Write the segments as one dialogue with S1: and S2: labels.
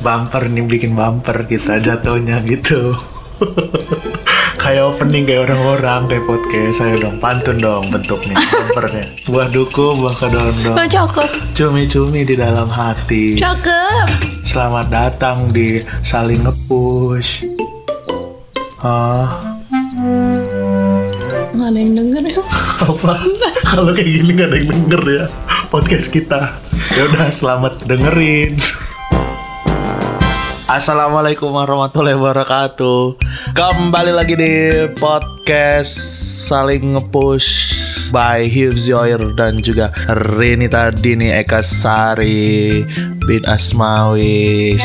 S1: bumper nih bikin bumper kita jatuhnya gitu. Kayak opening kayak orang-orang kayak podcast. Saya dong pantun dong bentuknya bumpernya. Buah duku buah kedondong.
S2: Oh, cakep.
S1: cumi-cumi di dalam hati.
S2: Cakep.
S1: selamat datang di saling ngepush ah
S2: Nggak ada yang denger ya.
S1: apa? Kalau kayak gini nggak ada yang denger ya podcast kita. Ya udah selamat dengerin Assalamualaikum warahmatullahi wabarakatuh. Kembali lagi di podcast Saling Ngepush By Hibs Yoir Dan juga Rini Tadini Eka Sari Bin Asmawi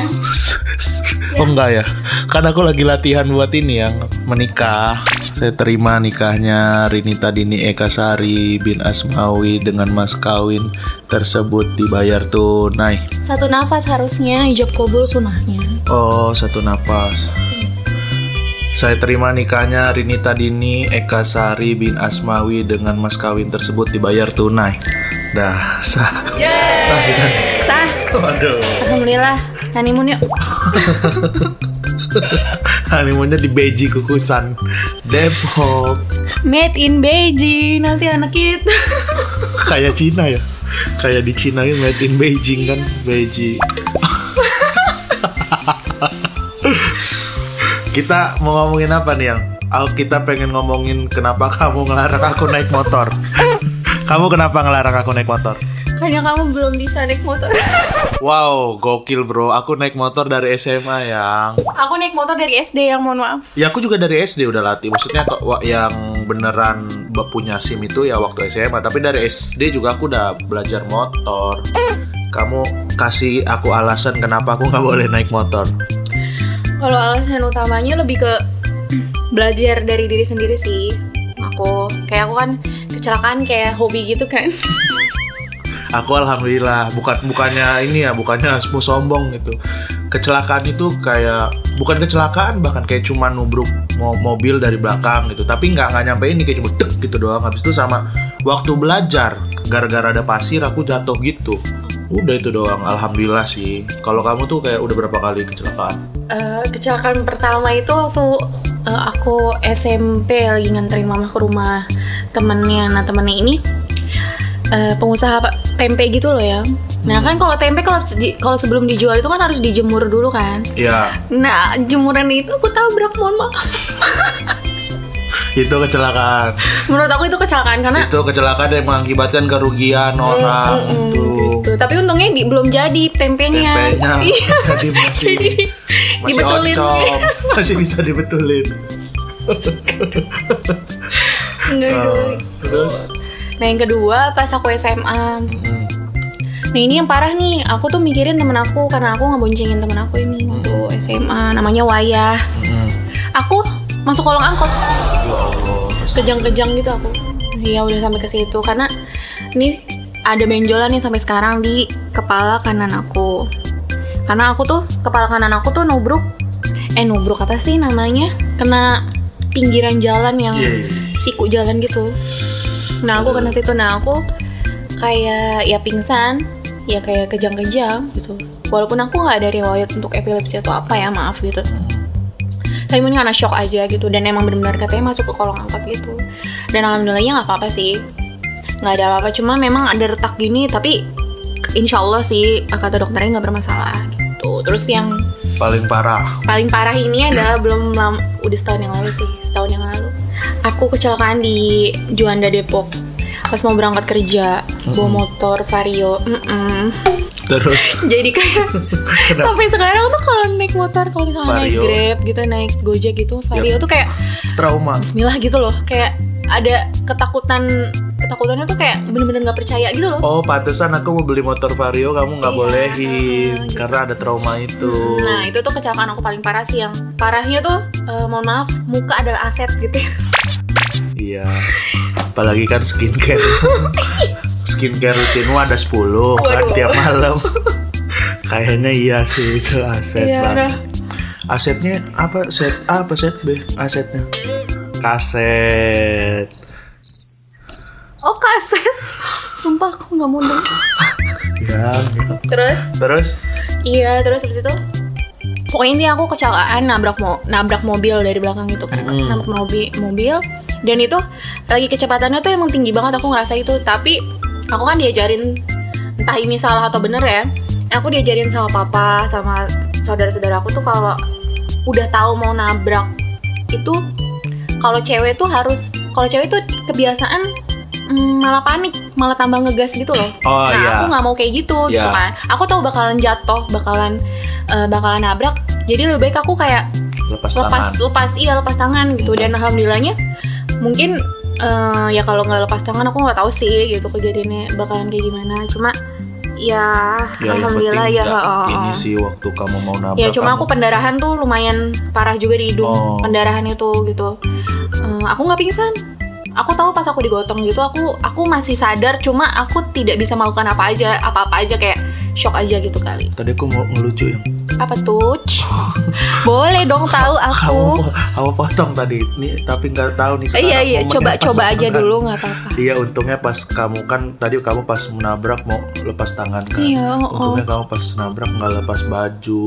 S1: Oh enggak ya Kan aku lagi latihan buat ini yang Menikah Saya terima nikahnya Rini Tadini Eka Sari Bin Asmawi Dengan mas kawin tersebut dibayar tunai
S2: Satu nafas harusnya hijab kabul sunahnya.
S1: Oh, satu napas. Saya terima nikahnya Rinita Dini Eka Sari bin Asmawi dengan mas kawin tersebut dibayar tunai. Dah sah. Sah kan?
S2: Sah.
S1: Waduh.
S2: Alhamdulillah. Honeymoon yuk.
S1: Honeymoonnya di Beji Kukusan Depok.
S2: Made in Beijing. Nanti anak kita.
S1: Kayak Cina ya. Kayak di Cina ya made in Beijing kan Beji. kita mau ngomongin apa nih yang? Oh, kita pengen ngomongin kenapa kamu ngelarang aku naik motor. kamu kenapa ngelarang aku naik motor?
S2: Karena kamu belum bisa naik motor.
S1: Wow, gokil bro. Aku naik motor dari SMA yang.
S2: Aku naik motor dari SD yang mohon maaf.
S1: Ya aku juga dari SD udah latih. Maksudnya kok yang beneran be- punya SIM itu ya waktu SMA. Tapi dari SD juga aku udah belajar motor. Kamu kasih aku alasan kenapa aku nggak boleh naik motor.
S2: Kalau alasan utamanya lebih ke belajar dari diri sendiri sih. Aku kayak aku kan kecelakaan kayak hobi gitu kan.
S1: Aku alhamdulillah bukan bukannya ini ya bukannya mau sombong gitu. Kecelakaan itu kayak bukan kecelakaan bahkan kayak cuma nubruk mo- mobil dari belakang gitu. Tapi nggak nggak nyampe ini kayak cuma dek gitu doang. Habis itu sama waktu belajar gara-gara ada pasir aku jatuh gitu. Udah itu doang. Alhamdulillah sih. Kalau kamu tuh kayak udah berapa kali kecelakaan?
S2: Eh, kecelakaan pertama itu waktu eh, aku SMP lagi nganterin mama ke rumah temennya. Nah temennya ini eh, pengusaha tempe gitu loh ya. Nah kan kalau tempe kalau kalau sebelum dijual itu kan harus dijemur dulu kan.
S1: Ya,
S2: Nah jemuran itu aku tabrak mohon maaf.
S1: itu kecelakaan.
S2: Menurut aku itu kecelakaan karena
S1: Itu kecelakaan yang mengakibatkan kerugian orang
S2: Mm, mm,
S1: itu.
S2: gitu. Tapi untungnya di- belum jadi tempenya.
S1: Tempenya
S2: Iya.
S1: jadi masih
S2: Jadi
S1: masih
S2: dibetulin.
S1: oncom, masih bisa dibetulin.
S2: Enggak, enggak.
S1: terus
S2: Nah yang kedua pas aku SMA.
S1: mm,
S2: Nah ini yang parah nih, aku tuh mikirin temen aku karena aku ngeboncengin temen aku ini waktu SMA, namanya Wayah.
S1: mm.
S2: Aku masuk kolong angkot, kejang-kejang gitu aku. Iya udah sampai ke situ karena ini ada benjolan nih sampai sekarang di kepala kanan aku. Karena aku tuh kepala kanan aku tuh nubruk, eh nubruk apa sih namanya? Kena pinggiran jalan yang
S1: Iya, iya.
S2: siku jalan gitu. Nah aku kena situ, nah aku kayak ya pingsan, ya kayak kejang-kejang gitu. Walaupun aku nggak ada riwayat untuk epilepsi atau apa ya, maaf gitu. Tapi mungkin karena shock aja gitu dan emang benar-benar katanya masuk ke kolong angkot gitu. Dan alhamdulillahnya nggak apa-apa sih, nggak ada apa-apa. Cuma memang ada retak gini, tapi insya Allah sih kata dokternya nggak bermasalah gitu. Terus yang
S1: paling parah.
S2: paling parah ini adalah belum lam- udah setahun yang lalu sih setahun yang lalu aku kecelakaan di Juanda Depok pas mau berangkat kerja bawa motor Vario Mm-mm.
S1: Terus
S2: jadi kayak sampai sekarang tuh kalau naik motor kalau misalnya naik. Grab gitu naik Gojek gitu Vario tuh kayak
S1: trauma.
S2: Bismillah gitu loh kayak ada ketakutan ketakutannya tuh kayak bener-bener nggak percaya gitu loh
S1: Oh, pantesan aku mau beli motor Vario, kamu nggak
S2: Iya,
S1: bolehin
S2: gitu.
S1: karena ada trauma itu.
S2: Nah itu tuh kecelakaan aku paling parah sih yang parahnya tuh eh, mohon maaf muka adalah aset gitu ya
S1: Iya. Apalagi kan skincare. skincare rutinmu ada 10 kan
S2: Waduh.
S1: tiap malam. Kayaknya iya sih itu aset
S2: Iya,
S1: banget.
S2: nah.
S1: Asetnya apa? Set A apa set B? Asetnya. Kaset.
S2: Oh kaset. Sumpah aku nggak mau denger.
S1: Ya.
S2: Terus?
S1: Terus?
S2: Iya terus habis itu? Pokoknya ini aku kecelakaan nabrak mo nabrak mobil dari belakang itu kan.
S1: Hmm.
S2: nabrak mobil mobil. Dan itu lagi kecepatannya tuh emang tinggi banget aku ngerasa itu. Tapi aku kan diajarin entah ini salah atau bener ya aku diajarin sama papa sama saudara-saudara aku tuh kalau udah tahu mau nabrak itu kalau cewek tuh harus kalau cewek tuh kebiasaan mm, malah panik malah tambah ngegas gitu loh
S1: Oh
S2: nah
S1: iya.
S2: aku nggak mau kayak gitu gitu
S1: Iya.
S2: kan aku tahu bakalan jatuh bakalan eh, bakalan nabrak jadi lebih baik aku kayak
S1: lepas,
S2: lepas
S1: tangan.
S2: lepas iya lepas tangan gitu dan alhamdulillahnya mungkin eh, ya kalau nggak lepas tangan aku nggak tahu sih gitu kejadiannya bakalan kayak gimana cuma ya,
S1: Ya,
S2: alhamdulillah ya heeh.
S1: ini sih waktu kamu mau nabrak.
S2: ya cuma
S1: kamu-
S2: aku pendarahan tuh lumayan parah juga di hidung
S1: Oh.
S2: pendarahan itu gitu Eh, aku nggak pingsan aku tahu pas aku digotong gitu aku aku masih sadar cuma aku tidak bisa melakukan apa aja apa apa aja kayak shock aja gitu kali
S1: Tadi aku mau ngelucu ya.
S2: apa tuh boleh dong tahu aku
S1: Kamu kamu potong tadi. Nih tapi nggak tahu nih sekarang.
S2: iya iya coba coba aja
S1: tangan.
S2: dulu nggak apa-apa
S1: Iya untungnya pas kamu kan tadi kamu pas menabrak mau lepas tangan kan.
S2: iya oh, oh.
S1: Untungnya kamu pas nabrak nggak lepas baju.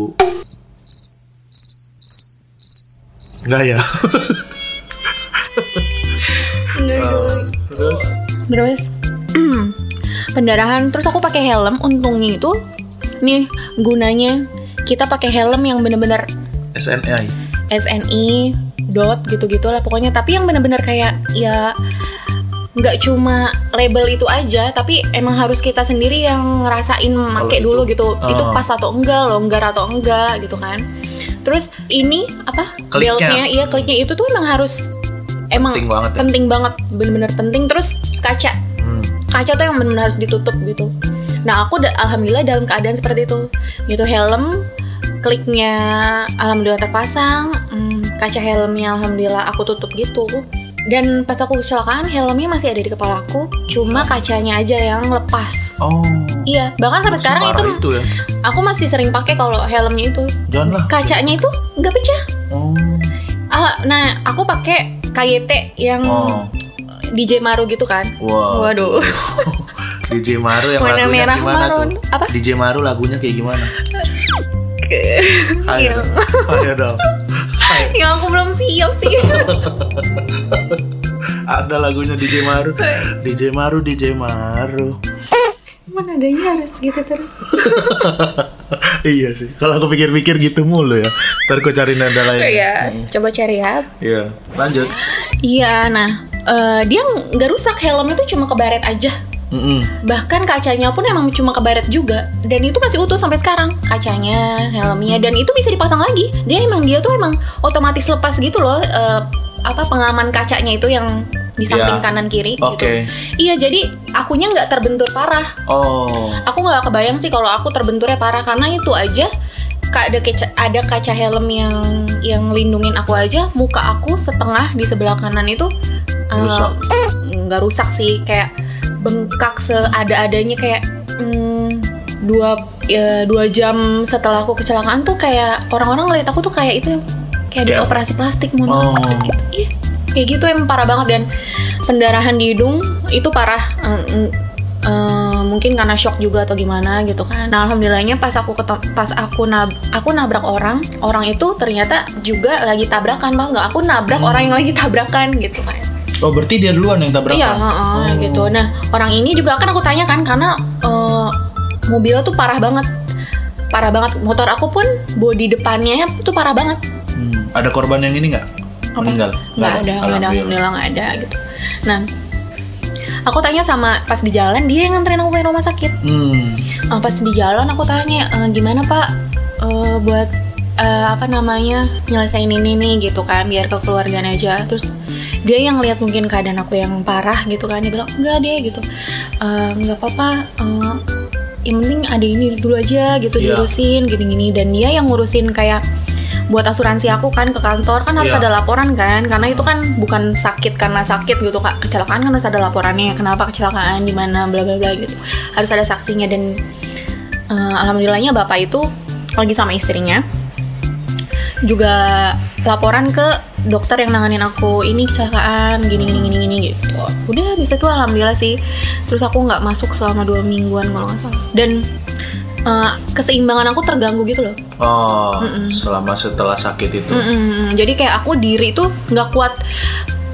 S1: Enggak ya. Terus?
S2: Terus pendarahan. Terus aku pakai helm. Untungnya itu nih gunanya kita pakai helm yang bener-bener
S1: SNI.
S2: SNI dot gitu-gitu lah pokoknya. Tapi yang bener-bener kayak ya nggak cuma label itu aja tapi emang harus kita sendiri yang ngerasain make
S1: itu-
S2: dulu gitu. Itu
S1: Ah.
S2: pas atau enggak longgar atau enggak gitu kan. Terus ini apa
S1: Kliknya.
S2: beltnya iya kliknya itu tuh emang harus emang
S1: Penting banget ya.
S2: penting banget bener-bener penting terus kaca
S1: Hmm.
S2: kaca tuh yang benar-benar harus ditutup gitu. Nah aku da- alhamdulillah dalam keadaan seperti itu, gitu helm, kliknya alhamdulillah terpasang, hmm, kaca helmnya alhamdulillah aku tutup gitu. Dan pas aku kecelakaan helmnya masih ada di kepala aku, cuma kacanya aja yang lepas.
S1: Oh.
S2: Iya, bahkan sampai sekarang itu,
S1: itu ya.
S2: aku masih sering pakai kalau helmnya itu
S1: Janganlah.
S2: kacanya itu nggak pecah.
S1: Oh.
S2: Ah, nah aku pakai KYT yang
S1: Oh.
S2: DJ Maru gitu kan.
S1: Wow.
S2: Waduh,
S1: DJ Maru yang
S2: warna
S1: lagunya
S2: merah
S1: gimana
S2: marun.
S1: tuh?
S2: Apa?
S1: DJ Maru lagunya kayak gimana? Ayo
S2: Iya.
S1: dong. Ayo dong.
S2: yang aku belum siap sih.
S1: Ada lagunya DJ Maru. DJ Maru, DJ Maru.
S2: Mana adanya harus gitu terus.
S1: Iya sih. Kalau aku pikir-pikir gitu mulu ya. Ntar aku cari nada lain.
S2: Iya, coba cari ya.
S1: Iya. Lanjut.
S2: Iya, nah eh, dia nggak rusak helmnya tuh cuma kebaret aja.
S1: Mm-mm.
S2: Bahkan kacanya pun emang cuma kebaret juga. Dan itu masih utuh sampai sekarang. Kacanya, helmnya, dan itu bisa dipasang lagi. Dia emang dia tuh emang otomatis lepas gitu loh. eh, apa pengaman kacanya itu yang di samping
S1: Iya.
S2: kanan kiri
S1: Oke.
S2: gitu. Iya, jadi akunya nggak terbentur parah.
S1: Oh.
S2: aku nggak kebayang sih kalau aku terbenturnya parah karena itu aja Kak, ada kaca, ada kaca helm yang yang lindungin aku aja muka aku setengah di sebelah kanan itu eh,
S1: Rusak.
S2: nggak rusak sih kayak bengkak seada-adanya kayak hmm, dua ya, dua jam setelah aku kecelakaan tuh kayak orang-orang ngeliat aku tuh kayak itu kayak
S1: Kayak-
S2: operasi plastik mohon
S1: Oh.
S2: gitu Iya, kayak gitu emang parah banget dan pendarahan di hidung itu parah eh, mungkin karena shock juga atau gimana gitu kan. Nah alhamdulillahnya pas aku ketem- pas aku nab aku nabrak orang, orang itu ternyata juga lagi tabrakan bang nggak? Aku nabrak
S1: Hmm.
S2: orang yang lagi tabrakan gitu kan.
S1: Oh, berarti dia duluan yang tabrakan.
S2: Iya, heeh,
S1: Oh.
S2: gitu. Nah orang ini juga kan aku tanyakan karena eh, mobilnya tuh parah banget, parah banget. Motor aku pun bodi depannya tuh parah banget.
S1: Hmm. Ada korban yang ini nggak?
S2: Apa?
S1: Meninggal?
S2: nggak ada nggak ada alhamdulillah nggak ada gitu nah aku tanya sama pas di jalan dia yang nganterin aku ke rumah sakit
S1: Hmm.
S2: Eh, pas di jalan aku tanya "Eh, gimana pak Eh, buat eh, apa namanya nyelesain ini nih gitu kan biar ke keluarganya aja terus dia yang lihat mungkin keadaan aku yang parah gitu kan dia bilang enggak deh gitu "Eh, nggak apa-apa eh, yang penting ada ini dulu aja gitu
S1: Iya.
S2: diurusin gini-gini dan dia yang ngurusin kayak buat asuransi aku kan ke kantor kan harus
S1: Iya.
S2: ada laporan kan. Karena itu kan bukan sakit karena sakit gitu kak. Kecelakaan kan harus ada laporannya. Kenapa kecelakaan di mana bla bla bla gitu. Harus ada saksinya. Dan eh, alhamdulillahnya bapak itu lagi sama istrinya juga laporan ke dokter yang nanganin aku ini kecelakaan gini gini gini gini gitu. Udah bisa tuh alhamdulillah sih. Terus aku nggak masuk selama dua mingguan kalau nggak salah. Dan eh, keseimbangan aku terganggu gitu loh.
S1: Oh, selama setelah sakit itu.
S2: Mm-mm. Jadi kayak aku diri tuh nggak kuat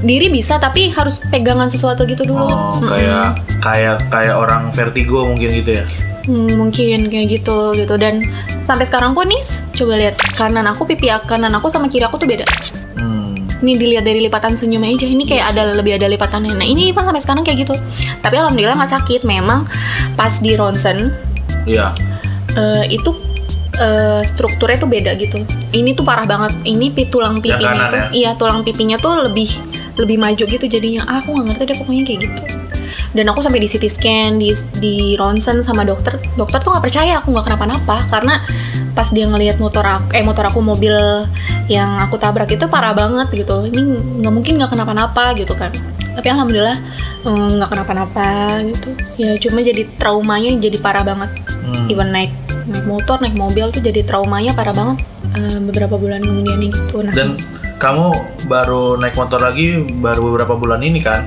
S2: diri bisa tapi harus pegangan sesuatu gitu dulu.
S1: Oh,
S2: Mm-mm.
S1: kayak kayak kayak orang vertigo mungkin gitu ya.
S2: Hmm, mungkin kayak gitu gitu dan sampai sekarang pun nih coba lihat kanan aku pipi kanan aku sama kiri aku tuh beda.
S1: Hmm.
S2: Ini dilihat dari lipatan senyumnya aja ini kayak ada lebih ada lipatannya. Nah ini Ivan sampai sekarang kayak gitu. Tapi alhamdulillah nggak sakit. Memang pas di ronsen
S1: Iya.
S2: Eh, itu eh, strukturnya tuh beda gitu. Ini tuh parah banget. Ini pi tulang pipinya tuh,
S1: ya?
S2: iya tulang pipinya tuh lebih lebih maju gitu jadinya. Ah, aku nggak ngerti deh pokoknya kayak gitu. Dan aku sampai di CT scan, di di ronsen sama dokter. Dokter tuh nggak percaya aku nggak kenapa-napa karena pas dia ngelihat motor aku, eh motor aku mobil yang aku tabrak itu parah banget gitu. Ini nggak mungkin nggak kenapa-napa gitu kan. Tapi alhamdulillah eh, nggak kenapa-napa gitu. Ya cuma jadi traumanya jadi parah banget
S1: Hmm.
S2: even naik naik motor naik mobil tuh jadi traumanya parah banget eh, beberapa bulan kemudian gitu nah
S1: Dan kamu baru naik motor lagi baru beberapa bulan ini kan?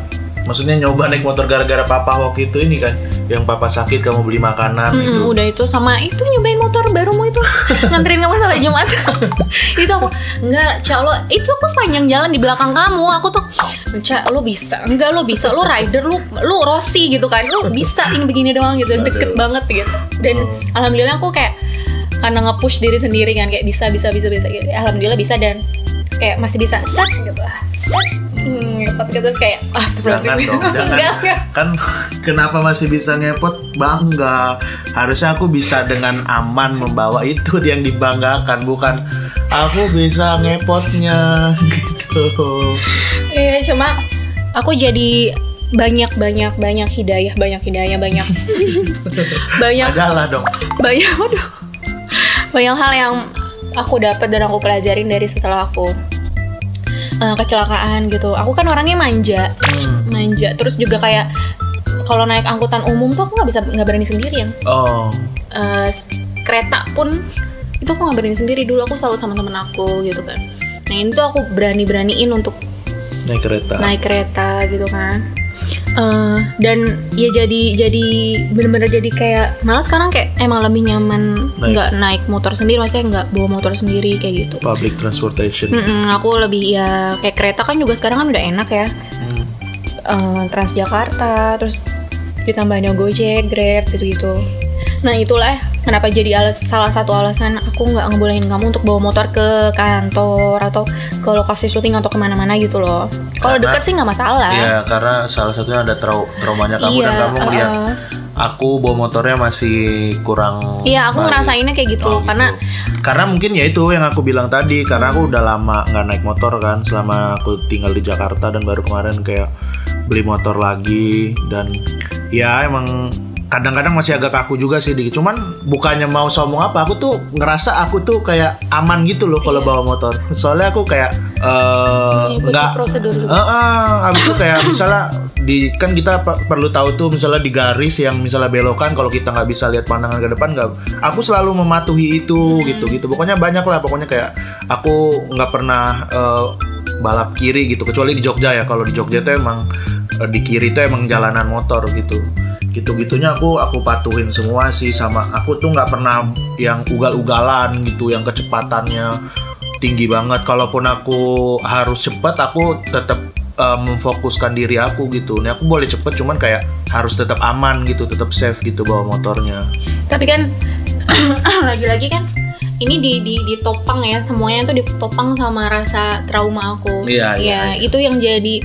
S1: Maksudnya nyoba naik motor gara-gara papa waktu itu ini kan? Yang papa sakit kamu beli makanan
S2: Mm-mm,
S1: gitu.
S2: udah itu sama itu nyobain motor barumu itu nganterin kamu sampai Jumat itu aku enggak cak lo itu aku sepanjang jalan di belakang kamu aku tuh cak lo bisa enggak lo bisa lo rider lo lo Rossi gitu kan lo bisa ini begini doang gitu deket
S1: Aduh.
S2: banget gitu dan alhamdulillah aku kayak karena nge-push diri sendiri kan kayak bisa bisa bisa bisa gitu. alhamdulillah bisa dan kayak masih bisa set gitu set hmm, ngepot gitu terus kayak
S1: Jangan
S2: astagfirullahaladzim
S1: dong, jangan.
S2: Enggak, enggak.
S1: Kan kenapa masih bisa ngepot? Bangga. Harusnya aku bisa dengan aman membawa itu yang dibanggakan, bukan aku bisa ngepotnya gitu.
S2: Iya, cuma aku jadi banyak banyak banyak hidayah, banyak hidayah, banyak banyak
S1: Adalah dong.
S2: banyak aduh. Banyak hal yang aku dapat dan aku pelajarin dari setelah aku eh, kecelakaan gitu. Aku kan orangnya manja,
S1: Hmm.
S2: manja. Terus juga kayak kalau naik angkutan umum tuh aku nggak bisa nggak berani sendirian.
S1: Oh,
S2: Eh, s- kereta pun itu aku nggak berani sendiri dulu aku selalu sama temen aku gitu kan. Nah ini tuh aku berani beraniin untuk
S1: naik kereta.
S2: naik kereta gitu kan Eh, dan ya jadi jadi bener-bener jadi kayak malah sekarang kayak emang lebih nyaman
S1: Naik.
S2: nggak naik motor sendiri maksudnya nggak bawa motor sendiri kayak gitu
S1: Public transportation.
S2: Mm-mm, aku lebih ya kayak kereta kan juga sekarang kan udah enak ya
S1: Hmm.
S2: Eh, Transjakarta terus ditambahnya Gojek, Grab gitu gitu nah itulah kenapa jadi alas, salah satu alasan aku nggak ngebolehin kamu untuk bawa motor ke kantor atau ke lokasi syuting atau ke mana-mana gitu loh kalau deket sih nggak masalah
S1: Iya, karena salah satunya ada trau traumanya kamu dan kamu melihat
S2: uh,
S1: aku bawa motornya masih kurang.
S2: Iya, aku
S1: baik.
S2: ngerasainnya kayak gitu
S1: Oh, gitu.
S2: karena
S1: karena mungkin ya itu yang aku bilang tadi karena aku udah lama nggak naik motor kan selama aku tinggal di Jakarta dan baru kemarin kayak beli motor lagi dan ya emang kadang-kadang masih agak kaku juga sih dikit cuman bukannya mau sombong apa aku tuh ngerasa aku tuh kayak aman gitu loh kalau bawa motor. Soalnya aku kayak eh,
S2: Ikuti
S1: nggak
S2: prosedur juga.
S1: Heeh, abis itu kayak misalnya di kan kita pe- perlu tahu tuh misalnya di garis yang misalnya belokan kalau kita nggak bisa lihat pandangan ke depan nggak aku selalu mematuhi itu gitu gitu pokoknya banyak lah pokoknya kayak aku nggak pernah eh, balap kiri gitu. Kecuali di Jogja ya kalau di Jogja tuh emang eh, di kiri tuh emang jalanan motor gitu gitu gitunya aku aku patuhin semua sih sama aku tuh nggak pernah yang ugal-ugalan gitu yang kecepatannya tinggi banget. Kalaupun aku harus cepet aku tetap uh, memfokuskan diri aku gitu. Nih aku boleh cepet cuman kayak harus tetap aman gitu tetap safe gitu bawa motornya.
S2: Tapi kan lagi-lagi kan ini di, di ditopang ya semuanya tuh ditopang sama rasa trauma aku.
S1: Iya, iya,
S2: Ya,
S1: iya.
S2: itu yang jadi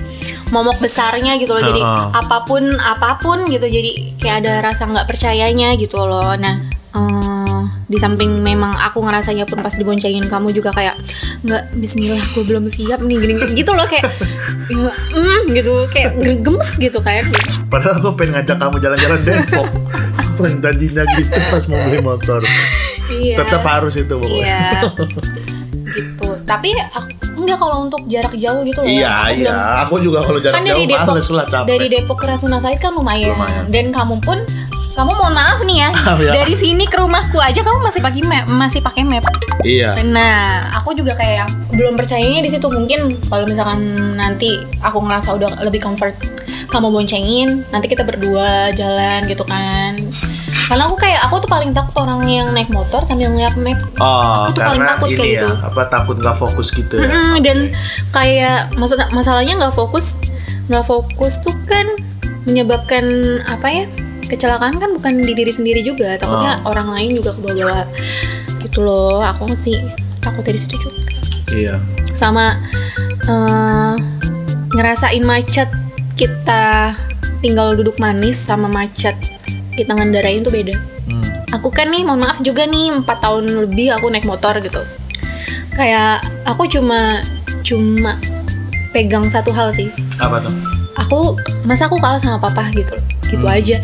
S2: momok besarnya gitu loh. Jadi
S1: Heeh.
S2: apa pun apa pun gitu jadi kayak ada rasa nggak percayanya gitu loh. Nah, eh, di samping memang aku ngerasanya pun pas diboncengin kamu juga kayak nggak Bismillah gue belum siap nih gini, gini gitu loh kayak ya, mm, gitu kayak gemes gitu kan. Gitu.
S1: padahal aku pengen ngajak kamu jalan-jalan Depok Aku janjinya gitu pas mau beli motor
S2: Iya.
S1: tetap harus itu pokoknya
S2: Iya. gitu. Tapi aku, enggak kalau untuk jarak jauh gitu loh.
S1: iya
S2: Aku
S1: iya
S2: belum-
S1: aku juga kalau jarak
S2: Kan dari
S1: jauh
S2: Depok-
S1: males lah capek
S2: Dari Depok ke Rasuna Said kan lumayan.
S1: Lumayan.
S2: Dan kamu pun kamu mohon maaf nih ya.
S1: Ya.
S2: Dari sini ke rumahku aja kamu masih pakai map, masih pakai map.
S1: iya
S2: Nah, aku juga kayak belum percayanya di situ mungkin kalau misalkan nanti aku ngerasa udah lebih comfort kamu boncengin, nanti kita berdua jalan gitu kan. Karena aku kayak aku tuh paling takut orang yang naik motor sambil ngeliat map.
S1: Oh,
S2: Aku tuh paling takut kayak
S1: ya,
S2: gitu.
S1: apa takut nggak fokus gitu ya?
S2: Mm-mm,
S1: Oke.
S2: Dan kayak maksud masalahnya nggak fokus, nggak fokus tuh kan menyebabkan apa ya? Kecelakaan kan bukan di diri sendiri juga, takutnya
S1: Oh.
S2: orang lain juga kebawa-bawa gitu loh. Aku sih takut dari situ juga.
S1: Iya.
S2: Sama eh, ngerasain macet kita tinggal duduk manis sama macet kita ngendarain tuh beda.
S1: Hmm.
S2: Aku kan nih, mohon maaf juga nih, 4 tahun lebih aku naik motor gitu. Kayak aku cuma cuma pegang satu hal sih.
S1: Apa tuh?
S2: Aku masa aku kalah sama papa gitu. Gitu
S1: Hmm.
S2: aja.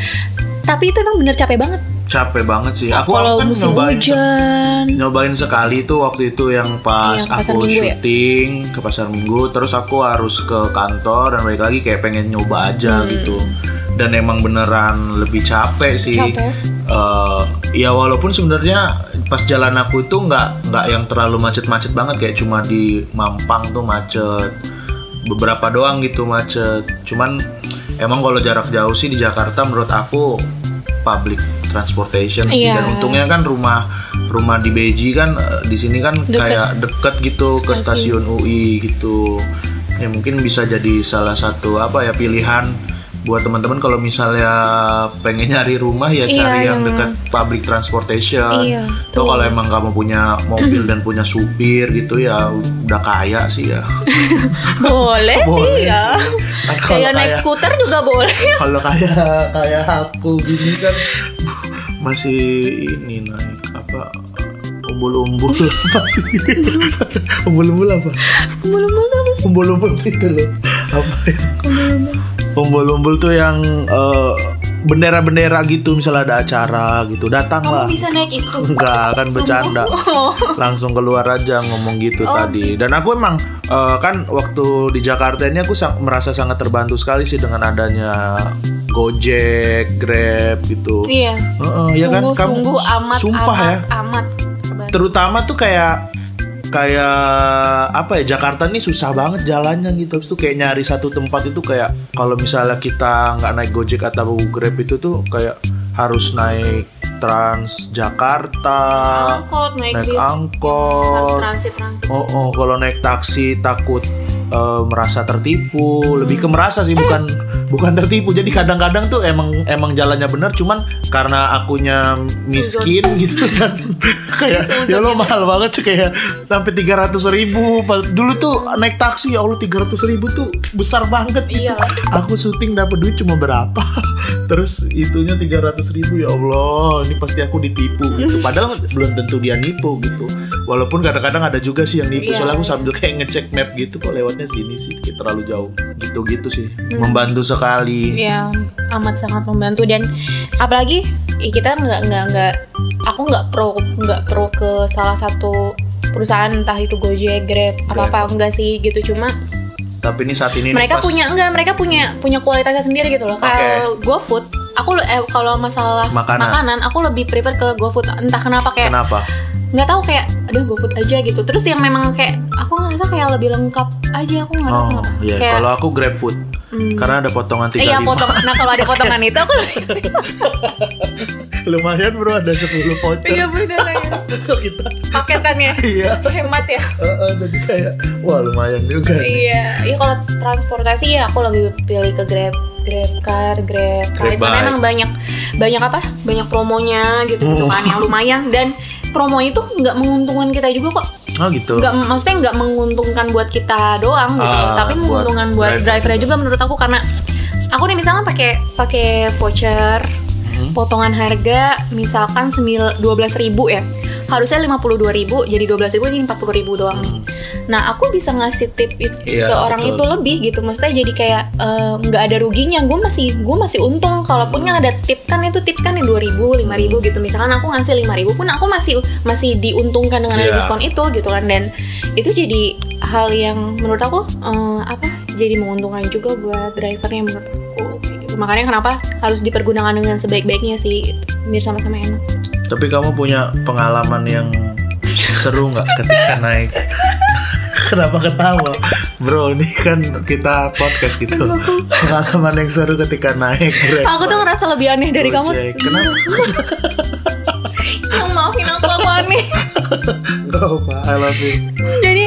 S2: Tapi itu emang bener capek banget.
S1: Capek banget sih. Aku,
S2: Kalau
S1: aku kan
S2: musim
S1: nyobain se-
S2: hujan.
S1: nyobain sekali tuh waktu itu yang pas
S2: Iya,
S1: aku
S2: Minggu ya?
S1: syuting ke pasar minggu terus aku harus ke kantor dan balik lagi kayak pengen nyoba aja
S2: Hmm.
S1: gitu dan emang beneran lebih capek sih.
S2: Capek.
S1: Eh, ya walaupun sebenarnya pas jalan aku itu nggak nggak yang terlalu macet-macet banget. Kayak cuma di Mampang tuh macet. Beberapa doang gitu macet. Cuman emang kalau jarak jauh sih di Jakarta menurut aku public transportation sih.
S2: Iya.
S1: dan untungnya kan rumah rumah di Beji kan eh, di sini kan
S2: Deket.
S1: kayak deket gitu ke
S2: stasiun.
S1: UI gitu. Ya mungkin bisa jadi salah satu apa ya pilihan buat teman-teman kalau misalnya pengen nyari rumah ya
S2: Iya,
S1: cari yang
S2: yang-
S1: dekat public transportation
S2: Iya, tuh.
S1: kalau emang kamu punya mobil dan punya supir gitu ya udah kaya sih ya
S2: Boleh,
S1: Boleh
S2: sih ya.
S1: Kan kalau
S2: Kayak naik skuter juga boleh.
S1: kalau kayak kayak aku gini kan masih ini naik apa umbul-umbul apa sih umbul-umbul apa
S2: Belum-belum apa sih?
S1: umbul-umbul itu loh umbul-umbul tuh yang eh, bendera-bendera gitu misalnya ada acara gitu datang lah
S2: Kamu bisa naik itu.
S1: enggak kan bercanda langsung keluar aja ngomong gitu
S2: Oh.
S1: tadi dan aku emang eh, kan waktu di Jakarta ini aku sang- merasa sangat terbantu sekali sih dengan adanya Gojek, Grab gitu.
S2: Iya.
S1: Heeh, ya kan
S2: sungguh,
S1: kamu
S2: sungguh amat,
S1: sumpah
S2: amat,
S1: ya.
S2: amat.
S1: Terutama tuh kayak kayak apa ya Jakarta nih susah banget jalannya gitu. Terus tuh kayak nyari satu tempat itu kayak kalau misalnya kita nggak naik Gojek atau Grab itu tuh kayak harus naik Trans Jakarta,
S2: angkot naik,
S1: naik angkot.
S2: transit transit
S1: Oh, oh kalau naik taksi takut eh, merasa tertipu, lebih ke merasa sih bukan bukan tertipu. Jadi kadang-kadang tuh emang emang jalannya benar, cuman karena akunya miskin gitu kan, kayak
S2: Suzon
S1: ya lo
S2: gitu.
S1: mahal banget tuh kayak sampai tiga ratus ribu. Dulu tuh naik taksi ya Allah tiga ratus ribu tuh besar banget. Gitu.
S2: Iya.
S1: Aku syuting dapat duit cuma berapa? Terus itunya tiga ratus ribu ya Allah, ini pasti aku ditipu gitu. Padahal belum tentu dia nipu gitu. Walaupun kadang-kadang ada juga sih yang nipu.
S2: Iya.
S1: Soalnya aku sambil kayak ngecek map gitu, kok lewatnya sini sih, kayak terlalu jauh. Gitu-gitu sih, membantu sekali.
S2: Iya, amat sangat membantu dan apalagi kita nggak nggak nggak aku nggak pro nggak pro ke salah satu perusahaan entah itu Gojek, Grab, apa apa enggak sih gitu cuma
S1: Tapi ini saat ini
S2: mereka
S1: pas-
S2: punya enggak mereka punya punya kualitasnya sendiri gitu loh. Kalau GoFood aku eh, kalau masalah
S1: Makanan.
S2: aku lebih prefer ke GoFood entah kenapa kayak
S1: Kenapa?
S2: Nggak tahu kayak aduh GoFood aja gitu. Terus yang memang kayak aku ngerasa kayak lebih lengkap aja aku nggak tahu
S1: Oh,
S2: kenapa.
S1: iya.
S2: Kayak,
S1: Kalau aku grab food,
S2: hmm,
S1: karena ada potongan tiga
S2: Iya potong. Nah kalau ada potongan itu aku
S1: Lumayan bro, ada 10 voucher.
S2: iya bener ya.
S1: Kita
S2: paketannya
S1: iya.
S2: hemat ya.
S1: Heeh, jadi kayak wah lumayan juga.
S2: iya, iya kalau transportasi ya aku lebih pilih ke Grab, Grab Car, Grab Car
S1: Grab
S2: itu memang banyak banyak apa? Banyak promonya gitu gitu
S1: Oh.
S2: kan yang lumayan dan promo itu nggak menguntungkan kita juga kok.
S1: Oh gitu.
S2: Nggak maksudnya nggak menguntungkan buat kita doang gitu,
S1: Ah,
S2: tapi
S1: buat
S2: menguntungkan buat
S1: driver
S2: drivernya
S1: juga.
S2: menurut aku karena aku nih misalnya pakai pakai voucher
S1: Hmm.
S2: potongan harga misalkan sembil 12.000 ya harusnya 52.000 jadi 12.000 jadi 40.000 doang.
S1: Hmm.
S2: nah aku bisa ngasih tip itu
S1: Iya,
S2: ke orang
S1: betul.
S2: itu lebih gitu. Maksudnya jadi kayak eh, nggak ada ruginya. Gue masih gue masih untung. Kalaupun kan ada tip kan itu tip kan yang 2.000 5.000 gitu. Misalkan aku ngasih 5.000 pun aku masih masih diuntungkan dengan ada diskon itu gitu kan. Dan itu jadi hal yang menurut aku eh, apa jadi menguntungkan juga buat drivernya menurut aku gitu. makanya kenapa harus dipergunakan dengan sebaik-baiknya sih. Biar sama-sama enak
S1: Tapi kamu punya pengalaman yang seru nggak ketika naik Kenapa ketawa? Bro, ini kan kita podcast gitu. Pengalaman yang seru ketika naik Grab.
S2: Aku tuh ngerasa lebih aneh dari kamu.
S1: Gojek. Kenapa?
S2: Yang maafin aku aku aneh.
S1: Gak apa, I love you.
S2: Jadi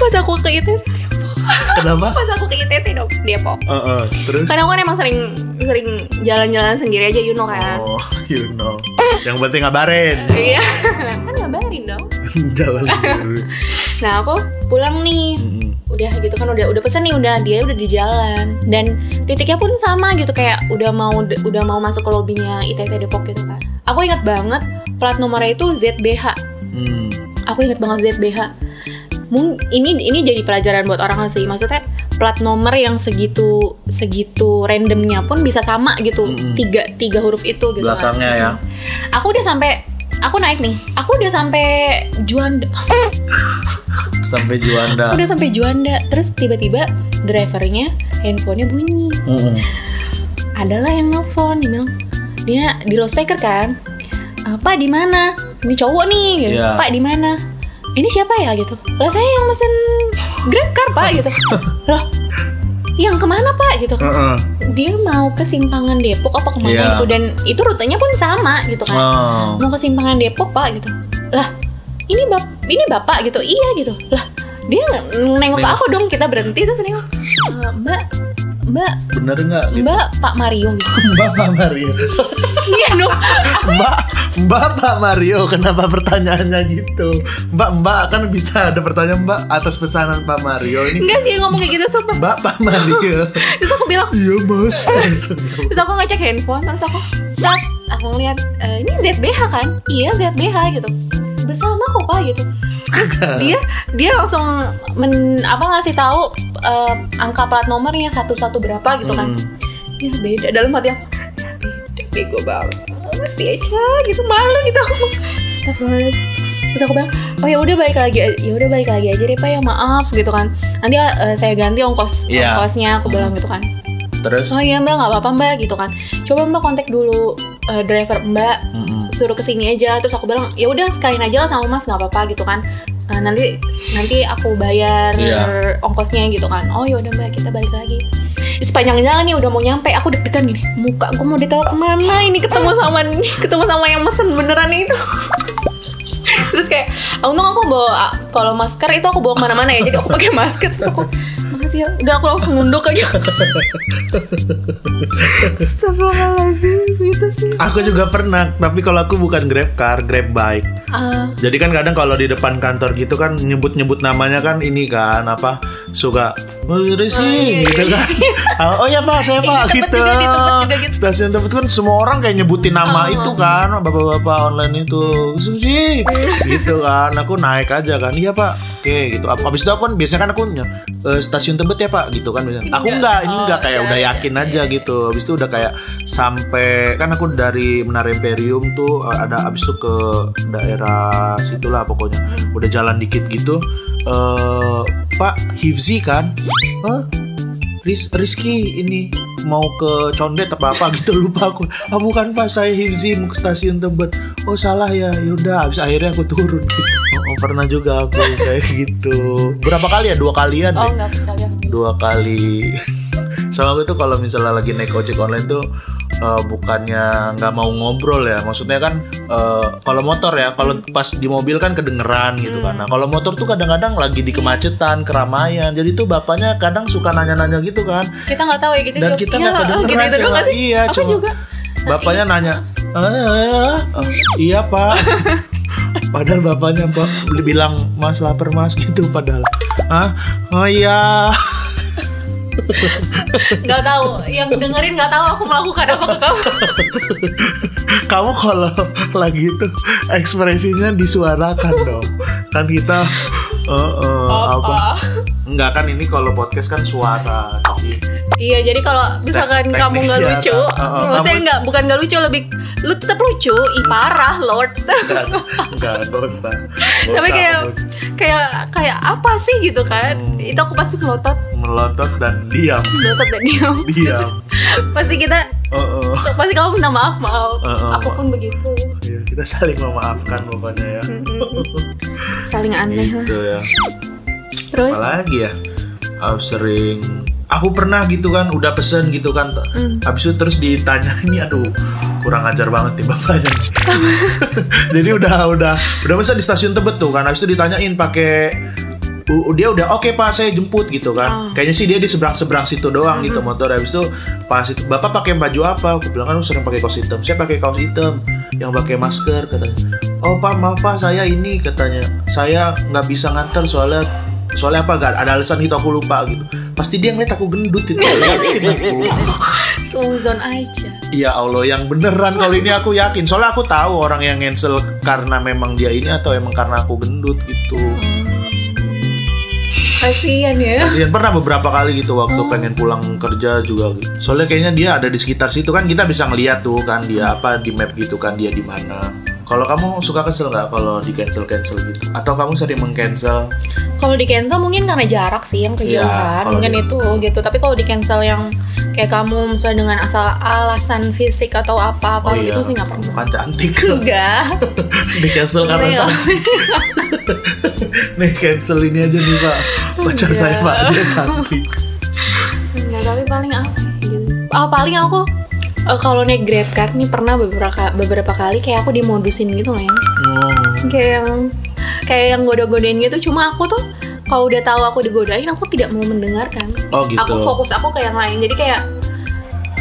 S2: pas aku ke ITC
S1: Kenapa?
S2: pas aku ke ITC dong Depok.
S1: Heeh, terus?
S2: Karena aku kan emang sering sering jalan-jalan sendiri aja, you know kan.
S1: Oh, you know. Yang penting ngabarin.
S2: Iya, kan ngabarin dong.
S1: Jalan sendiri.
S2: Nah aku pulang nih,
S1: Mm-mm.
S2: udah gitu kan udah udah pesen nih udah dia udah di jalan dan titiknya pun sama gitu kayak udah mau udah mau masuk ke lobinya ITC Depok gitu kan. Aku ingat banget plat nomornya itu ZBH.
S1: Hmm.
S2: Aku ingat banget ZBH. Mung, ini ini jadi pelajaran buat orang sih. Maksudnya plat nomor yang segitu segitu randomnya pun bisa sama gitu.
S1: Mm-mm.
S2: Tiga tiga huruf itu gitu kan.
S1: Belakangnya ya.
S2: Aku udah sampai aku naik nih. Aku udah sampai Juanda.
S1: Sampai Juanda.
S2: Aku udah sampai Juanda. Terus tiba-tiba drivernya handphonenya bunyi.
S1: Mm-mm.
S2: Adalah yang nelfon. Dia bilang dia di loudspeaker kan. "Eh, Pak di mana? Ini cowok nih. gitu.
S1: Iya.
S2: Pak di mana? Ini siapa ya gitu? Lah saya yang mesen Grab car pak gitu. Loh, yang ke mana pak gitu?
S1: Heeh.
S2: Dia mau ke simpangan Depok apa ke mana
S1: Iya.
S2: gitu dan itu rutenya pun sama gitu kan.
S1: Oh.
S2: mau ke simpangan Depok pak gitu lah ini bap ini bapak gitu iya gitu lah dia nengok ke
S1: Nengok.
S2: aku dong kita berhenti terus nengok "Eh, mbak mbak
S1: Bener nggak? Gitu.
S2: mbak Pak Mario gitu
S1: Mbak Pak Mario.
S2: iya dong
S1: Mbak, Mbak Pak Mario, kenapa pertanyaannya gitu? Mbak, Mbak kan bisa ada pertanyaan Mbak atas pesanan Pak Mario ini.
S2: enggak dia ngomong kayak gitu sumpah
S1: Mbak Pak Mario.
S2: terus aku bilang
S1: Iya mas.
S2: Terus aku ngecek handphone terus aku set aku ngeliat "Eh, ini ZBH kan iya ZBH gitu bersama kok pak gitu terus dia dia langsung men, apa ngasih tahu eh, angka plat nomornya satu satu berapa gitu kan.
S1: Hmm.
S2: ya beda. Dalam hati aku ya beda bego banget. Si Eca gitu malu gitu aku. Terus aku bilang oh ya udah balik lagi ya udah balik lagi aja deh pak ya maaf gitu kan. Nanti eh, saya ganti ongkos
S1: Iya.
S2: ongkosnya aku bilang gitu kan.
S1: Terus?
S2: oh iya mbak nggak apa-apa mbak gitu kan. Coba mbak kontak dulu eh, driver mbak
S1: Mm-mm.
S2: suruh ke sini aja. Terus aku bilang ya udah sekalian aja lah sama mas nggak apa-apa gitu kan Eh, nanti nanti aku bayar
S1: Iya.
S2: ongkosnya gitu kan. Oh ya udah mbak kita balik lagi. Sepanjang jalan nih udah mau nyampe aku deg-degan gini. Muka gue mau ditaruh ke mana ini? Ketemu sama ketemu sama yang mesen beneran itu. Terus kayak untung aku bawa kalau masker itu aku bawa ke mana-mana ya jadi aku pakai masker. Terus aku ya udah aku langsung nunduk aja. Astagfirullahaladzim gitu sih.
S1: Aku juga pernah, tapi kalau aku bukan Grab car, Grab bike.
S2: Ah,
S1: Jadi kan kadang kalau di depan kantor gitu kan nyebut-nyebut namanya kan ini kan apa suka oh, racing
S2: iya,
S1: gitu
S2: iya.
S1: kan. oh ya pak saya pak gitu.
S2: juga, di tempat juga gitu.
S1: Stasiun tempat kan semua orang kayak nyebutin nama
S2: Oh.
S1: itu kan bapak-bapak online itu sih gitu kan. Aku naik aja kan iya pak. Oke gitu. Ab- Abis itu aku kan biasanya kan aku eh, stasiun tebet ya pak gitu kan biasanya. Aku
S2: Enggak.
S1: enggak, ini
S2: Oh,
S1: enggak kayak
S2: udah,
S1: udah
S2: udah,
S1: yakin
S2: udah.
S1: aja gitu. Abis itu udah kayak sampai kan aku dari Menara Imperium tuh eh, ada abis itu ke daerah situlah pokoknya udah jalan dikit gitu eh Pak Hifzi kan? Hah? Ris Rizky ini mau ke Condet apa apa gitu lupa aku. Ah bukan pak saya Hifzi mau ke stasiun Tebet. Oh salah ya yaudah abis akhirnya aku turun. Gitu oh, oh, pernah juga aku kayak gitu. Berapa kali ya? Dua kalian
S2: oh
S1: deh
S2: nggak sekalian.
S1: Dua kali sama aku tuh kalau misalnya lagi naik ojek online tuh eh, bukannya nggak mau ngobrol ya. Maksudnya kan eh, kalau motor ya kalau pas di mobil kan kedengeran gitu kan. Nah kalau motor tuh kadang-kadang lagi di kemacetan keramaian. Jadi tuh bapaknya kadang suka nanya-nanya gitu kan.
S2: Kita nggak tahu ya gitu
S1: dan kita
S2: "Iya,
S1: nggak kedengeran
S2: gitu, gitu sih?
S1: Iya
S2: aku
S1: cuma
S2: juga.
S1: bapaknya nanya "Eh, iya pak. Padahal bapaknya pak bilang mas lapar mas gitu padahal. Ah oh iya
S2: nggak tahu. Yang dengerin nggak tahu aku melakukan apa ke kamu.
S1: Kamu kalau lagi itu ekspresinya disuarakan dong. Kan kita eh, eh, apa? Enggak kan ini kalau podcast kan suara jadi
S2: iya jadi kalau misalkan kamu nggak lucu.
S1: Uh, uh,
S2: maksudnya nggak bukan nggak lucu lebih lu tetap lucu. Ih parah lord.
S1: Enggak enggak usah.
S2: Tapi kayak kayak kayak apa sih gitu kan?
S1: Hmm.
S2: itu aku pasti melotot.
S1: Melotot dan diam.
S2: Melotot dan diam.
S1: Diam.
S2: Pasti kita
S1: Eh, eh.
S2: pasti kamu minta maaf maaf.
S1: Uh, uh,
S2: aku pun begitu.
S1: Iya, kita saling memaafkan pokoknya ya.
S2: Saling aneh lah.
S1: Gitu ya.
S2: Terus?
S1: apalagi ya? Aku sering aku pernah gitu kan udah pesen gitu kan.
S2: Hmm.
S1: habis itu terus ditanya ini aduh kurang ajar banget nih bapaknya. Jadi udah udah udah pesen di stasiun Tebet tuh kan. Habis itu ditanyain pakai u- dia udah oke pak saya jemput gitu kan.
S2: Oh.
S1: kayaknya sih dia di seberang seberang situ doang gitu motor. Habis itu pas itu bapak pakai baju apa? Aku bilang kan "Oh, sering pakai kaos hitam. Saya pakai kaos hitam yang pakai masker katanya. Oh pak maaf pak saya ini katanya. Saya nggak bisa nganter soalnya soalnya apa gak ada alasan itu aku lupa gitu. Pasti dia ngeliat aku gendut itu. Yakin aku.
S2: Suzon aja.
S1: Iya Allah yang beneran kalau ini aku yakin. Soalnya aku tahu orang yang cancel karena memang dia ini atau emang karena aku gendut gitu.
S2: Kasian ya.
S1: Kasian pernah beberapa kali gitu waktu pengen pulang kerja juga gitu. Soalnya kayaknya dia ada di sekitar situ kan kita bisa ngeliat tuh kan dia apa di map gitu kan dia di mana. Kalau kamu suka kesel nggak kalau di cancel cancel gitu? Atau kamu sering mengcancel?
S2: Kalau di cancel mungkin karena jarak sih yang
S1: Iya,
S2: kejauhan,
S1: kalau
S2: mungkin
S1: di-
S2: itu gitu. Tapi kalau di cancel yang kayak kamu misalnya dengan asal alasan fisik atau apa-apa
S1: Oh iya,
S2: gitu sih nggak pernah.
S1: Bukan cantik.
S2: Enggak.
S1: di cancel karena cantik. Nih cancel ini aja nih pak. Pacar saya pak dia cantik.
S2: Enggak, tapi paling apa gitu. Ah, paling aku eh, kalau naik Grab car nih pernah beberapa beberapa kali kayak aku dimodusin gitu loh ya.
S1: Oh.
S2: Kayak yang kayak yang goda-godain gitu cuma aku tuh kalau udah tahu aku digodain aku tidak mau mendengarkan.
S1: Oh gitu.
S2: Aku fokus aku ke yang lain. Jadi kayak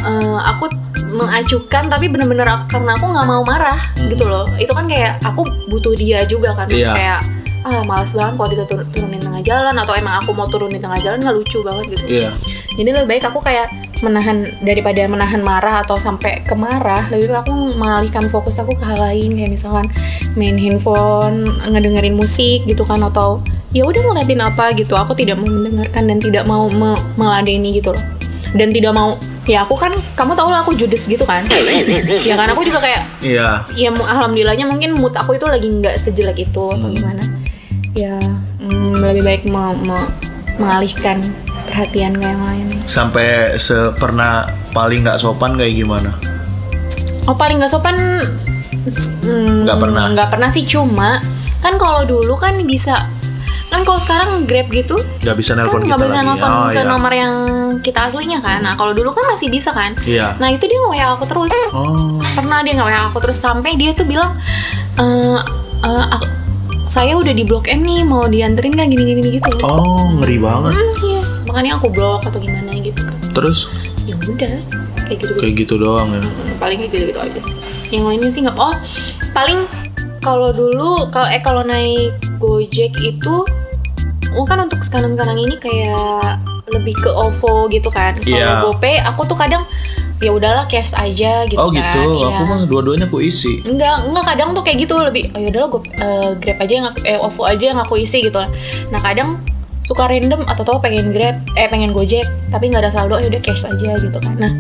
S2: eh, aku mengacuhkan tapi bener-bener karena aku nggak mau marah
S1: Hmm.
S2: gitu loh. Itu kan kayak aku butuh dia juga kan
S1: Iya.
S2: kayak ah males banget kalau dia tur- turunin tengah jalan atau emang aku mau turunin tengah jalan nggak lucu banget gitu.
S1: Iya.
S2: Jadi lebih baik aku kayak menahan daripada menahan marah atau sampai kemarah, lebih baik aku mengalihkan fokus aku ke hal lain kayak misalkan main handphone, ngedengerin musik gitu kan atau ya udah ngeliatin apa gitu. Aku tidak mau mendengarkan dan tidak mau me- meladeni gitu loh. Dan tidak mau ya aku kan kamu tau lah aku judes gitu kan. ya kan aku juga kayak
S1: Iya.
S2: ya alhamdulillahnya mungkin mood aku itu lagi nggak sejelek itu atau
S1: Hmm.
S2: gimana. Ya mm, lebih baik me- me- mengalihkan perhatian ke yang lain.
S1: Sampai sepernah paling nggak sopan kayak gimana?
S2: Oh paling nggak sopan mm,
S1: Nggak pernah.
S2: nggak pernah sih cuma kan kalau dulu kan bisa kan kalau sekarang grab gitu
S1: Nggak bisa
S2: kan
S1: nelpon
S2: nggak
S1: kita
S2: bisa
S1: lagi.
S2: nelfon
S1: oh,
S2: ke
S1: iya.
S2: nomor yang kita aslinya kan nah kalau dulu kan masih bisa kan
S1: Iya.
S2: nah itu dia nge WA aku terus
S1: Oh.
S2: pernah dia nge WA aku terus sampai dia tuh bilang eh eh, aku- saya udah di blok M nih mau dianterin nggak gini gini gitu
S1: Oh, ngeri banget.
S2: hmm, iya makanya aku blok atau gimana gitu kan
S1: Terus
S2: ya udah kayak gitu
S1: kayak gitu doang ya.
S2: Hmm, paling kayak gitu-gitu aja sih yang lainnya sih nggak oh paling kalau dulu kalau eh kalau naik gojek itu kan untuk sekarang-sekarang ini kayak lebih ke OVO gitu kan kalau
S1: Iya.
S2: GoPay aku tuh kadang ya udahlah cash aja gitu
S1: Oh
S2: kan
S1: gitu.
S2: Iya.
S1: Aku mah dua-duanya aku isi.
S2: Enggak, enggak kadang tuh kayak gitu lebih oh yaudahlah gue Grab aja yang aku, eh OVO aja yang aku isi gitu Nah, kadang suka random atau tau pengen Grab eh pengen Gojek tapi nggak ada saldo ya udah cash aja gitu kan. Nah,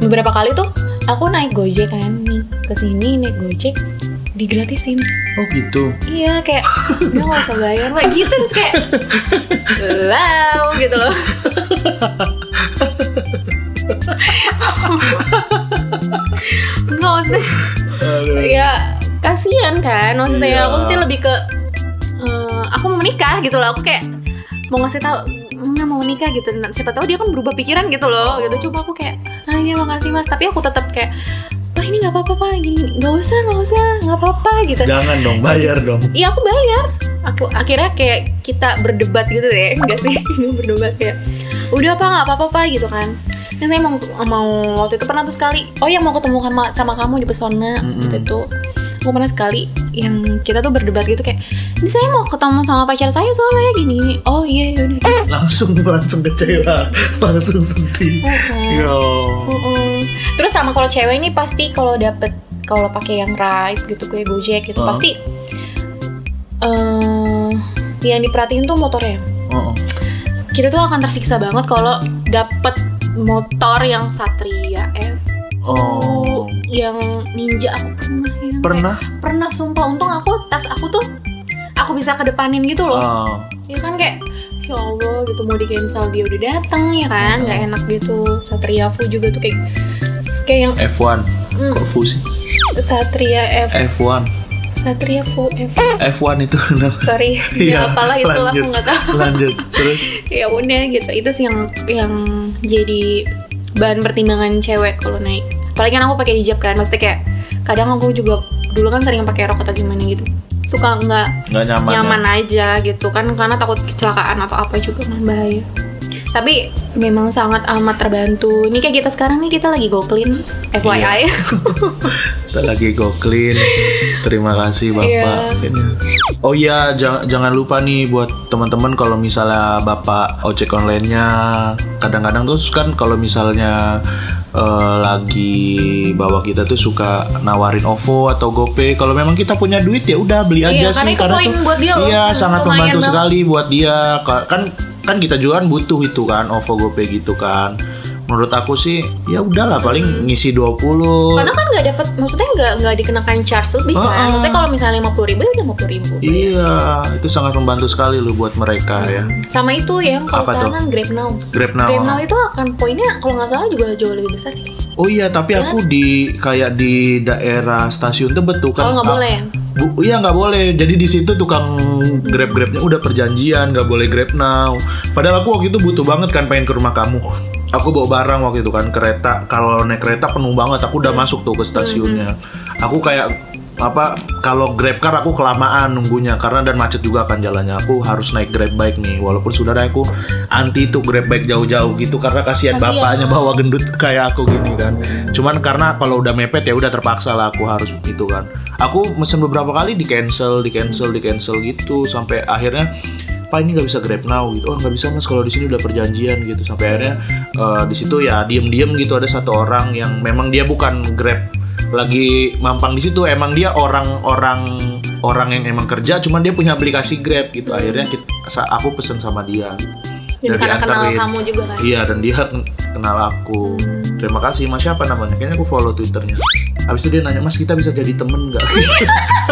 S2: beberapa kali tuh aku naik Gojek kan nih ke sini naik Gojek digratisin.
S1: Oh gitu.
S2: Iya kayak udah nggak usah bayar Wah, gitu terus kayak wow gitu loh. Maksudnya
S1: Aduh.
S2: ya kasihan kan maksudnya
S1: Iya.
S2: aku sih lebih ke eh, aku mau menikah gitu loh aku kayak mau ngasih tahu nggak mau menikah gitu Nah, siapa tahu dia kan berubah pikiran gitu loh
S1: Oh.
S2: gitu coba aku kayak ah iya makasih mas tapi aku tetap kayak wah ini nggak apa-apa pak. Gini nggak usah nggak usah nggak apa-apa gitu.
S1: Jangan dong, bayar dong.
S2: iya aku bayar. Aku akhirnya kayak kita berdebat gitu deh. Enggak sih? Berdebat kayak udah apa nggak apa-apa pak gitu kan. Ini saya mau mau waktu itu pernah tuh sekali oh yang mau ketemu sama sama kamu di pesona
S1: Mm-mm.
S2: waktu itu aku pernah sekali yang kita tuh berdebat gitu kayak ini saya mau ketemu sama pacar saya soalnya gini gini oh iya yaudah
S1: Langsung langsung kecewa, langsung sedih.
S2: Uh-uh.
S1: Yo.
S2: Mm-mm. Terus sama kalau cewek ini pasti kalau dapet kalau pakai yang ride gitu kayak Gojek gitu
S1: Oh.
S2: pasti eh yang diperhatiin tuh motornya.
S1: Oh, oh.
S2: Kita tuh akan tersiksa banget kalau dapet motor yang Satria F
S1: Oh.
S2: Yang Ninja aku pernah yang
S1: Pernah?
S2: kayak- pernah sumpah untung aku tas aku tuh aku bisa kedepanin gitu loh
S1: Oh.
S2: ya kan kayak ya Allah gitu mau di cancel dia udah datang ya kan nggak enak gitu Satria Fu juga tuh kayak kayak yang
S1: F1.
S2: Hmm.
S1: Kok fusi?
S2: Satria F
S1: F1.
S2: Satria Fu F.
S1: F1 itu
S2: Sorry, ya apalah itulah aku
S1: lanjut.
S2: nggak tahu.
S1: Lanjut terus.
S2: ya udah gitu itu sih yang yang jadi bahan pertimbangan cewek kalau naik apalagi kan aku pakai hijab kan maksudnya kayak kadang aku juga dulu kan sering pakai rok atau gimana gitu suka nggak
S1: Nggak nyaman. ya?
S2: nyaman aja gitu kan karena takut kecelakaan atau apa juga kan bahaya tapi memang sangat amat terbantu ini kayak kita sekarang nih kita lagi go clean FYI
S1: Kita lagi go clean. Terima kasih Bapak.
S2: Iya.
S1: Oh iya, jangan jangan lupa nih buat teman-teman kalau misalnya Bapak ojek online-nya kadang-kadang tuh kan kalau misalnya eh, lagi bawa kita tuh suka nawarin OVO atau GoPay. Kalau memang kita punya duit ya udah beli aja
S2: Iya,
S1: sih
S2: karena itu poin buat dia loh.
S1: Iya, sangat membantu
S2: banget.
S1: sekali buat dia. Ka- Kan kan kita juga kan butuh itu kan OVO GoPay gitu kan. Menurut aku sih ya udahlah paling ngisi 20
S2: karena kan nggak dapat maksudnya nggak nggak dikenakan charge lebih kan
S1: Ah, ah.
S2: maksudnya kalau misalnya lima puluh ribu ya udah lima puluh ribu
S1: Iya, itu sangat membantu sekali loh buat mereka ya.
S2: sama itu yang kalau sekarang kan Grab Now
S1: Grab Now.
S2: Grab Now itu akan poinnya kalau nggak salah juga jauh lebih besar
S1: Oh iya, tapi aku di kayak di daerah stasiun Tebet tuh kan.
S2: Oh, nggak boleh ya
S1: Bu, iya nggak boleh. Jadi di situ tukang grab grabnya udah perjanjian nggak boleh grab now. Padahal aku waktu itu butuh banget kan pengen ke rumah kamu. Aku bawa barang waktu itu kan kereta. Kalau naik kereta penuh banget. Aku udah masuk tuh ke stasiunnya. Aku kayak apa kalau grab car aku kelamaan nunggunya karena dan macet juga kan jalannya. Aku harus naik grab bike nih walaupun saudara aku anti tuh grab bike jauh-jauh gitu karena kasihan bapaknya bawa gendut kayak aku gini kan. Cuman karena kalau udah mepet ya udah terpaksa lah aku harus itu kan. Aku mesen beberapa kali di cancel di cancel di cancel gitu sampai akhirnya pak ini nggak bisa grab now gitu. Oh nggak bisa mas kalau di sini udah perjanjian gitu. Sampai akhirnya eh, di situ ya diem diem gitu ada satu orang yang memang dia bukan grab lagi mampang di situ. Emang dia orang-orang orang yang emang kerja cuman dia punya aplikasi grab gitu. Akhirnya kita, aku pesen sama dia.
S2: Dan karena kenal kamu juga kan?
S1: Iya dan dia ken- kenal aku. Terima kasih Mas. Siapa namanya? Kayaknya aku follow twitternya. Habis itu dia nanya Mas kita bisa jadi temen nggak?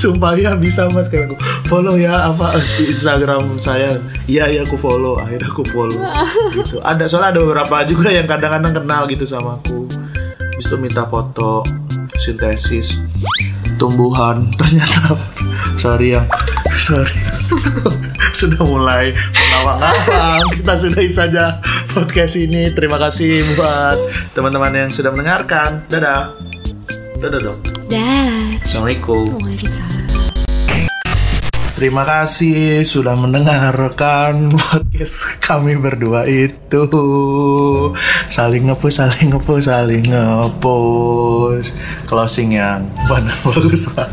S1: Sumpah ya bisa Mas kayak aku follow ya apa di Instagram saya. Iya ya aku follow. Akhirnya aku follow. gitu. Ada soalnya ada beberapa juga yang kadang-kadang kenal gitu sama aku. Habis itu minta foto sintesis tumbuhan ternyata sorry yang sorry sudah mulai mengawang-awang kita sudahi saja podcast ini terima kasih buat teman-teman yang sudah mendengarkan dadah dadah dong
S2: dah
S1: assalamualaikum.
S2: Waalaikumsalam.
S1: Terima kasih sudah mendengarkan podcast kami berdua itu. Saling ngepush, saling ngepush, saling ngepush Closing yang mana bagus lah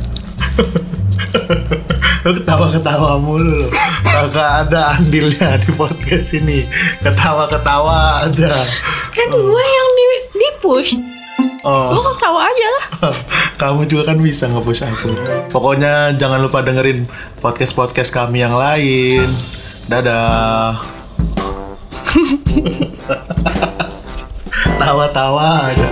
S1: Lu ketawa-ketawa mulu Kagak ada andilnya di podcast ini. Ketawa-ketawa ada.
S2: Kan gue yang di, di push
S1: Oh
S2: gue ketawa aja lah
S1: Kamu juga kan bisa nge-push aku. Pokoknya jangan lupa dengerin podcast-podcast kami yang lain. Dadah. Tawa-tawa aja.